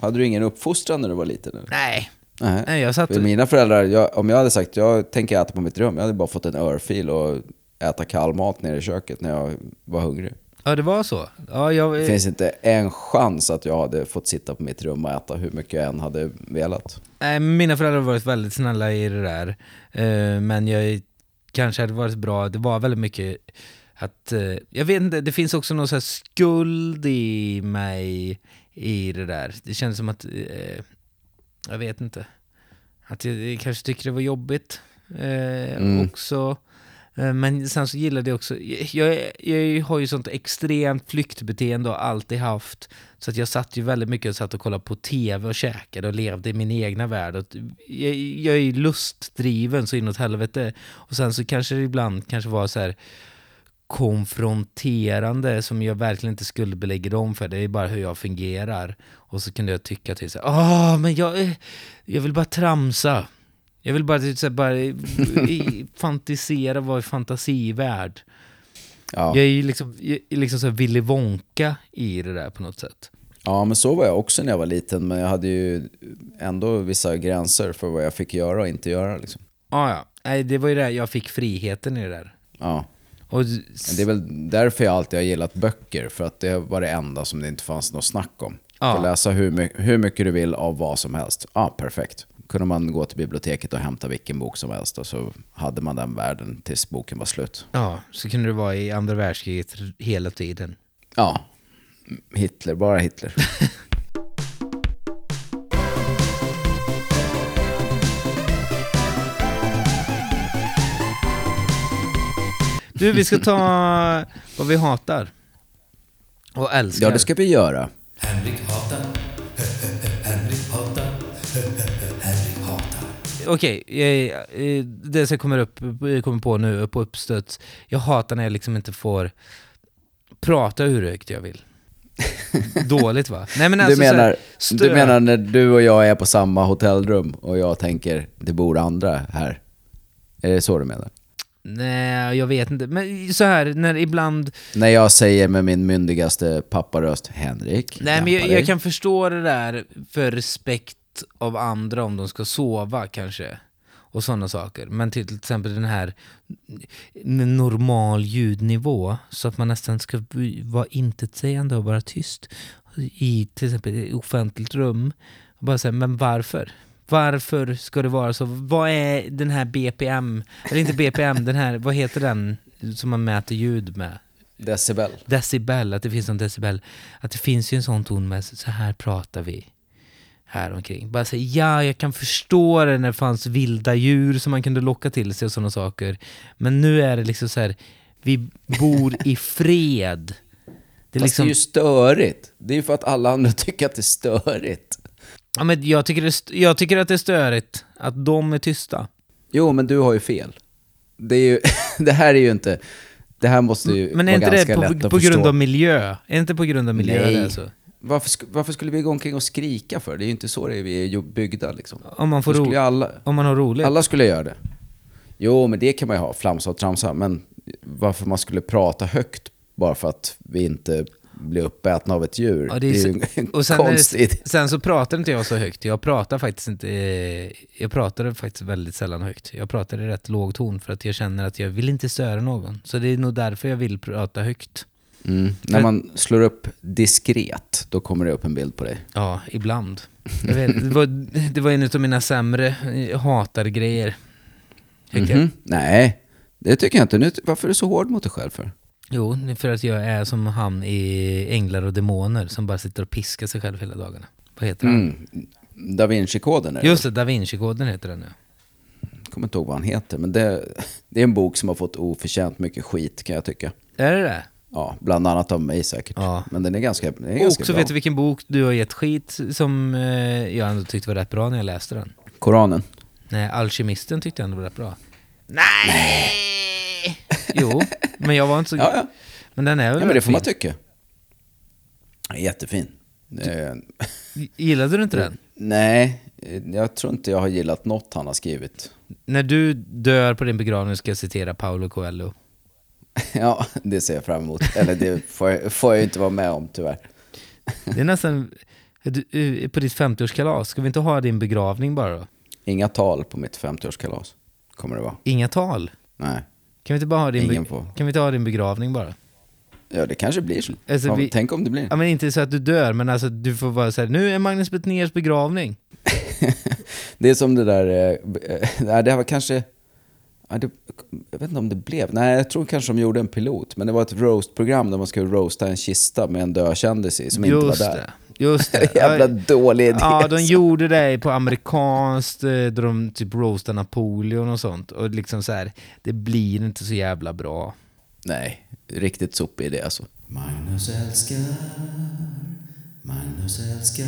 Hade du ingen uppfostran när du var liten? Eller? Nej, Nej. nej jag satt... För mina föräldrar, jag, om jag hade sagt jag tänker äta på mitt rum, jag hade bara fått en örfil och äta kall mat nere i köket när jag var hungrig. Ja det var så. Ja, jag... Det finns inte en chans att jag hade fått sitta på mitt rum och äta hur mycket jag än hade velat. Nej, mina föräldrar har varit väldigt snälla i det där. Eh, men jag kanske hade varit bra, det var väldigt mycket att, eh, jag vet inte, det finns också någon så skuld i mig i det där. Det känns som att, eh, jag vet inte, att jag, jag kanske tycker det var jobbigt eh, Mm. också. Eh, Men sen så gillade jag också, jag, jag, jag har ju sånt extremt flyktbeteende och alltid haft. Så att jag satt ju väldigt mycket och satt och kollade på tv och käkade och levde i min egna värld. Och jag, jag är ju lustdriven så inåt helvete. Och sen så kanske det ibland kanske var så här konfronterande som jag verkligen inte skuldbelägger dem för. Det är bara hur jag fungerar. Och så kunde jag tycka till så åh men jag, jag vill bara tramsa. Jag vill bara, typ så här, bara i, fantisera, vara i fantasivärld. Ja. Jag är ju liksom, jag liksom så här Willy Wonka i det där på något sätt. ja, men så var jag också när jag var liten, men jag hade ju ändå vissa gränser för vad jag fick göra och inte göra. Liksom. Ah, ja, Nej, det var ju där jag fick friheten i det där. Ja. Och, det är väl därför jag alltid har gillat böcker, för att det var det enda som det inte fanns något snack om. Ja. Få läsa hur, my- hur mycket du vill av vad som helst. Ja, perfekt. kunde man gå till biblioteket och hämta vilken bok som helst och så hade man den världen tills boken var slut. ja, så kunde det vara i andra världskriget hela tiden. Ja, Hitler, bara Hitler. Du, vi ska ta vad vi hatar. Och älskar. Ja, det ska vi göra. Okej, eh, eh, det som kommer upp, eh, kommer på nu på uppstöts. Jag hatar när jag liksom inte får prata hur högt jag vill. dåligt va? Nej men alltså du, så här, menar, stö- du menar när du och jag är på samma hotellrum och jag tänker det bor andra här? Är det så du menar? Nej, jag vet inte. Men så här, när ibland... När jag säger med min myndigaste papparöst Henrik, Nej, men jag, jag kan förstå det där för respekt av andra om de ska sova kanske. Och sådana saker. Men till, till exempel den här normal ljudnivå, så att man nästan ska vara intetsägande och vara tyst i till exempel offentligt rum. Och bara säga, men varför? Varför ska det vara så? Vad är den här BPM, eller inte BPM, den här, vad heter den som man mäter ljud med? Decibel. decibel, att det finns en decibel. Att det finns ju en sån ton med så här pratar vi här omkring. Bara säga ja, jag kan förstå det när det fanns vilda djur som man kunde locka till sig och sådana saker. Men nu är det liksom så här, vi bor i fred. Det är Fast liksom, det är ju störigt. Det är ju för att alla andra tycker att det är störigt. Ja, men jag, tycker det, jag tycker att det är störigt att de är tysta. Jo, men du har ju fel. Det, är ju, det här är ju inte... Det här måste ju Men är vara inte det lätt på, på förstå. grund av miljö? Är inte på grund av miljö Nej. det är så? Varför, varför skulle vi gå omkring och skrika för? Det är ju inte så det är, vi är byggda liksom. Om man, får ro- alla, om man har roligt? alla skulle göra det. Jo, men det kan man ju ha, flamsa och tramsa. Men varför man skulle prata högt bara för att vi inte blir uppätna av ett djur. Ja, det, är ju så- en och sen, är konstig det, sen så pratar inte jag så högt. Jag pratar faktiskt inte... eh, Jag pratar faktiskt väldigt sällan högt. Jag pratar i rätt låg ton för att jag känner att jag vill inte störa någon. Så det är nog därför jag vill prata högt. Mm. När man slår upp diskret, då kommer det upp en bild på dig. Ja, ibland. Vet, det, var, det var en av mina sämre eh, hatargrejer. Jag. Mhm. Nej, det tycker jag inte. Nu, varför är du så hård mot dig själv för? Jo, för att jag är som han i Änglar och Demoner som bara sitter och piskar sig själv hela dagarna. Vad heter han? Mm. Da Vinci-koden är det. Just det, Da Vinci-koden heter den ja. Jag kommer inte ihåg vad han heter, men det, det är en bok som har fått oförtjänt mycket skit kan jag tycka. Är det det? Ja, bland annat av mig säkert. Ja. Men den är ganska, den är Och ganska så bra. vet du vilken bok du har gett skit som eh, jag ändå tyckte var rätt bra när jag läste den. Koranen. Nej, Alkemisten tyckte jag ändå var rätt bra. Nej! Jo, men jag var inte så... Ja, ja. Men den är väl ja men det får man fin. tycka. Jättefin. Eh, Gillade du inte den? nej, jag tror inte jag har gillat något han har skrivit. När du dör på din begravning ska jag citera Paolo Coelho. Ja, det ser jag fram emot. Eller det får jag, får jag inte vara med om tyvärr. Det är nästan... Du, eh, på ditt 50-årskalas, ska vi inte ha din begravning bara då? Inga tal på mitt 50-årskalas kommer det vara. Inga tal? Nej. Kan vi inte bara ha din, Ingen kan vi inte ha din begravning bara? Ja, det kanske blir så. Alltså, Fan, vi- Tänk om det blir. Ja men inte så att du dör, men alltså du får vara såhär, nu är Magnus Betnérs begravning. Det är som det där, eh, eh, nej, det här var kanske, ja, det, jag vet inte om det blev, nej jag tror kanske de gjorde en pilot, men det var ett roast-program där man skulle roasta en kista med en död kändis i som inte var där. det, just det. Jävla dålig idé. Ja, de gjorde det på amerikanskt, eh, då de typ roastade Napoleon och sånt. Och liksom så här, det blir inte så jävla bra. Nej, riktigt sopig idé alltså. Magnus älskar, Magnus älskar.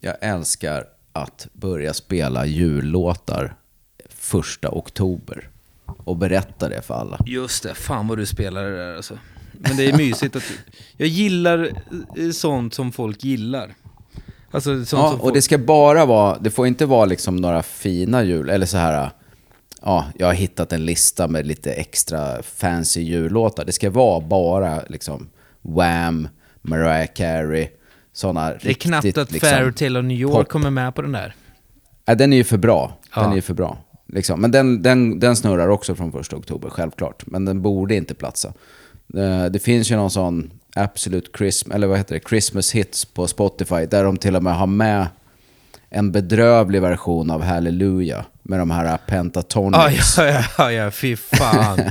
Jag älskar att börja spela jullåtar första oktober och berätta det för alla. Just det, fan vad du spelar det där alltså. Men det är mysigt att. Jag gillar eh, sånt som folk gillar. Alltså sånt Ja, som och folk... det ska bara vara, det får inte vara liksom några fina jul, eller så här, ja, jag har hittat en lista med lite extra fancy jullåtar. Det ska vara bara liksom Wham, Mariah Carey, sådana Det är knappt riktigt, att liksom, Fairytale of New York pop. kommer med på den där. Ja, den är ju för bra. Den Ja. är ju för bra. Liksom. Men den, den, den snurrar också från första oktober, självklart. Men den borde inte platsa. Eh, Det finns ju någon sån Absolute Christmas, eller vad heter det, Christmas Hits på Spotify, där de till och med har med en bedrövlig version av Hallelujah med de här Pentatonics. ja, ja, ja, ja, fy fan.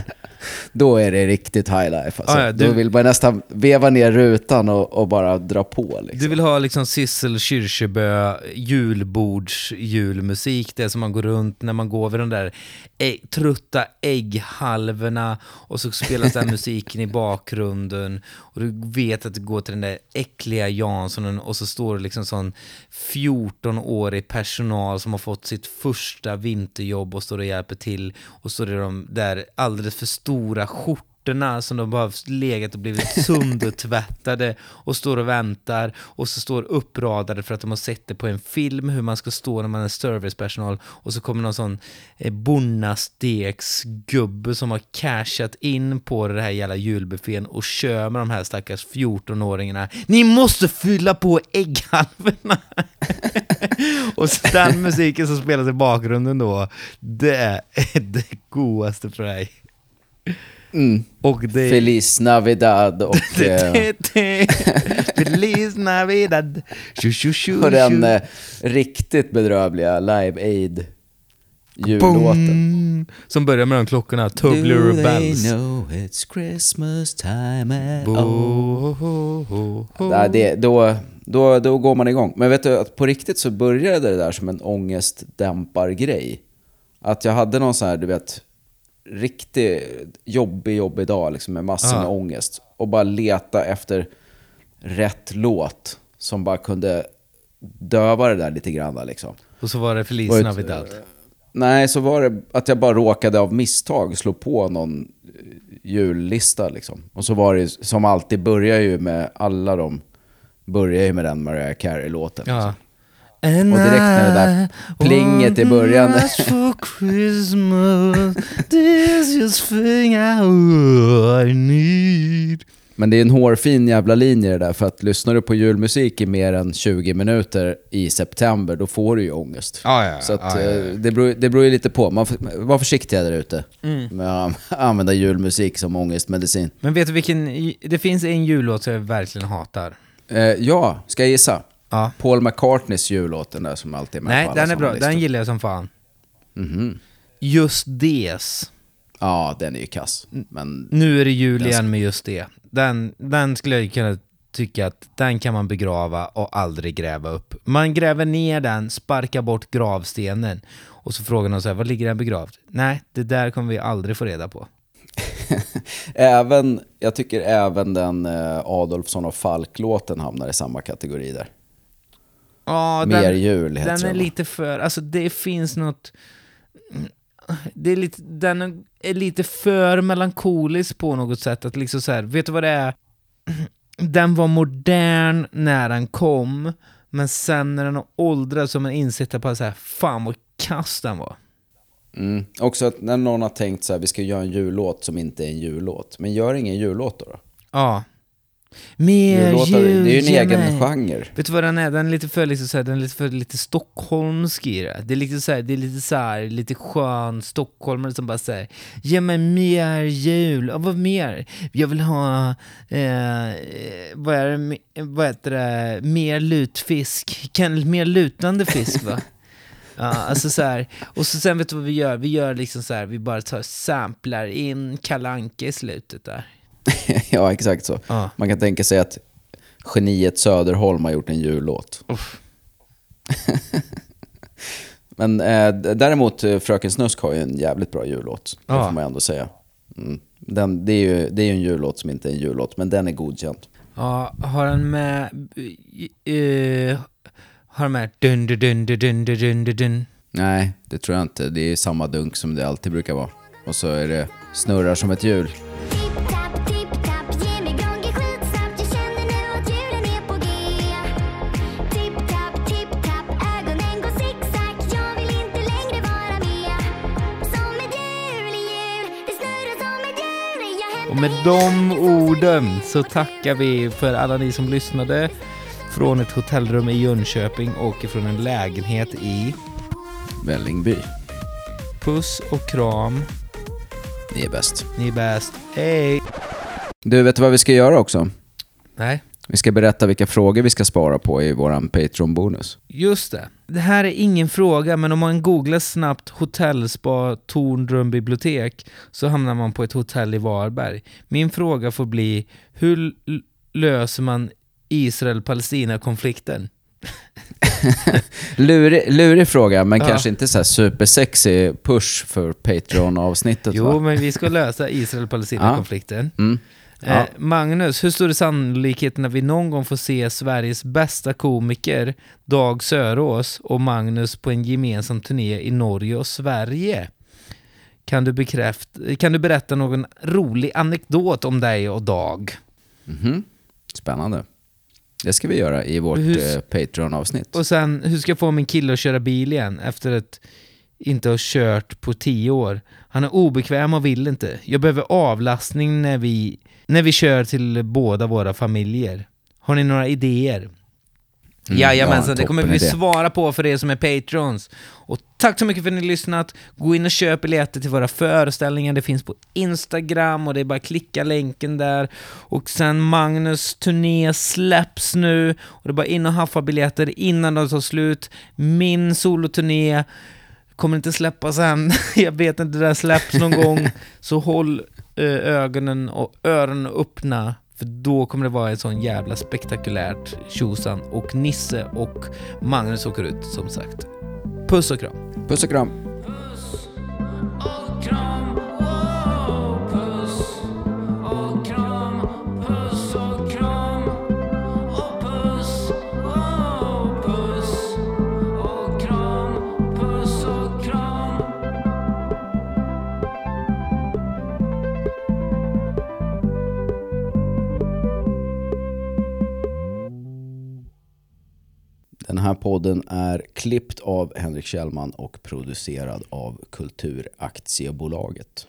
Då är det riktigt high life. Alltså. Ja, ja, du- Då vill man nästan veva ner rutan och, och bara dra på. Liksom. Du vill ha liksom Sissel Kyrkjebø julbords julmusik, det som man går runt när man går vid de där ä- trutta ägghalvorna och så spelas den musiken i bakgrunden och du vet att du går till den där äckliga Janssonen och så står det liksom sån 14-årig personal som har fått sitt första vinterjobb och står och hjälper till och så är de där alldeles för stora skjortorna skjortorna som de bara legat och blivit söndertvättade och står och väntar och så står uppradade för att de har sett det på en film hur man ska stå när man är servicepersonal och så kommer någon sån eh, bonnasteksgubbe som har cashat in på det här jävla julbuffén och kör med de här stackars 14-åringarna. Ni måste fylla på ägghalvorna! och den musiken som spelas i bakgrunden då, det är det godaste för dig. Mm. Och det Feliz Navidad och, eh, Feliz Navidad. Tju, tju, tju, och den eh, riktigt bedrövliga Live Aid jullåten. Som börjar med de klockorna, Tubular Bells. know it's Christmas time at all? det, då, då, då går man igång. Men vet du, att på riktigt så började det där som en ångestdämpargrej. Att jag hade någon sån här, du vet, riktigt jobbig, jobbig dag liksom, med massor med ångest. Och bara leta efter rätt låt som bara kunde döva det där lite grann. Liksom. Och så var det Feliz ett- Navidad. Nej, så var det att jag bara råkade av misstag slå på någon eh, jullista liksom. Och så var det som alltid börjar ju med alla de börjar ju med den Mariah Carey-låten. Ja. Och direkt när det där plinget i början. Men det är en hårfin jävla linje det där, för att lyssnar du på julmusik i mer än 20 minuter i september, då får du ju ångest. Ja, ja, Så att, ja, ja, ja. eh, Det, beror, det beror ju lite på. Man var försiktiga där ute Mm. med att använda julmusik som ångestmedicin. Men vet du vilken, det finns en jullåt som jag verkligen hatar. Eh, ja, ska jag gissa? Ja. Paul McCartneys jullåt, den där som alltid är med Nej, på alla den är bra. listor. Den gillar jag som fan. Mhm. Just des. Ja, den är ju kass. Men Nu är det jul igen med just det. Den, den skulle jag kunna tycka att den kan man begrava och aldrig gräva upp. Man gräver ner den, sparkar bort gravstenen och så frågar någon så här, var ligger den begravd? Nej, det där kommer vi aldrig få reda på. även, jag tycker även den eh, Adolfsson och Falk-låten hamnar i samma kategori där. Ja, Mer den, jul heter den är lite för, alltså det finns något, det är lite, den är lite för melankolisk på något sätt. Att liksom så här, vet du vad det är? Den var modern när den kom, men sen när den har åldrats så har man insett att bara så här, fan vad kass den var. Mm. Också att när någon har tänkt så här, vi ska göra en jullåt som inte är en jullåt. Men gör ingen jullåt då. då. Ja. Mer Jullåtar, jul, det är ju en ge egen mig. genre. Vet du vad den är? Den är lite för, liksom så här, den är lite för lite stockholmsk i det. Det är lite så här, det är lite så här, lite skön stockholmare som bara säger Ge mig mer jul, och vad mer? Jag vill ha, eh, vad är det, vad heter det, mer lutfisk, kan, mer lutande fisk va? Ja, alltså så här. Och så sen vet du vad vi gör? Vi gör liksom så här, vi bara tar samplar in kalanka i slutet där. ja, exakt så. Ah. Man kan tänka sig att geniet Söderholm har gjort en jullåt. Men eh, däremot eh, Fröken Snusk har ju en jävligt bra jullåt. Ah. Det får man ändå säga. Mm. Den, det, är ju, det är ju en jullåt som inte är en jullåt, men den är godkänd. Ja, har den med... Uh, har den med... Dun, dun, dun, dun, dun, dun, dun. Nej, det tror jag inte. Det är samma dunk som det alltid brukar vara. Och så är det snurrar som ett hjul. Och med de orden så tackar vi för alla ni som lyssnade från ett hotellrum i Jönköping och från en lägenhet i Vällingby. Puss och kram. Ni är bäst. Ni är bäst. Hej! Du, vet du vad vi ska göra också? Nej, Vi ska berätta vilka frågor vi ska spara på i våran Patreon-bonus. just det. Det här är ingen fråga, men om man googlar snabbt hotellspa Tornrum bibliotek så hamnar man på ett hotell i Varberg. Min fråga får bli, hur löser man Israel-Palestina-konflikten? Lurig, lurig fråga, men Ja. kanske inte så här supersexy push för Patreon-avsnittet Jo, va? men vi ska lösa Israel-Palestina-konflikten. Mm. Ja. Eh, Magnus, hur stor är sannolikheten att vi någon gång får se Sveriges bästa komiker, Dag Sörås och Magnus på en gemensam turné i Norge och Sverige? kan du, bekräfta, kan du berätta någon rolig anekdot om dig och Dag? Mhm. Spännande. Det ska vi göra i vårt eh, Patreon-avsnitt. Och sen, hur ska jag få min kille att köra bil igen efter att inte ha kört på tio år? Han är obekväm och vill inte. Jag behöver avlastning när vi, när vi kör till båda våra familjer. Har ni några idéer? Mm, Jajamensan, ja, det kommer vi toppenidé. svara på för er som är patrons. Och tack så mycket för att ni har lyssnat. Gå in och köp biljetter till våra föreställningar. Det finns på Instagram och det är bara att klicka länken där. Och sen Magnus turné släpps nu och det är bara in och haffa biljetter innan de tar slut. Min soloturné kommer inte släppas än. Jag vet inte, det där släpps någon gång. Så håll eh, ögonen och öronen öppna. För då kommer det vara ett sån jävla spektakulärt tjosan och Nisse och Magnus åker ut som sagt. Puss och kram. Puss och kram. och kram, Den här podden är klippt av Henrik Kjellman och producerad av Kulturaktiebolaget.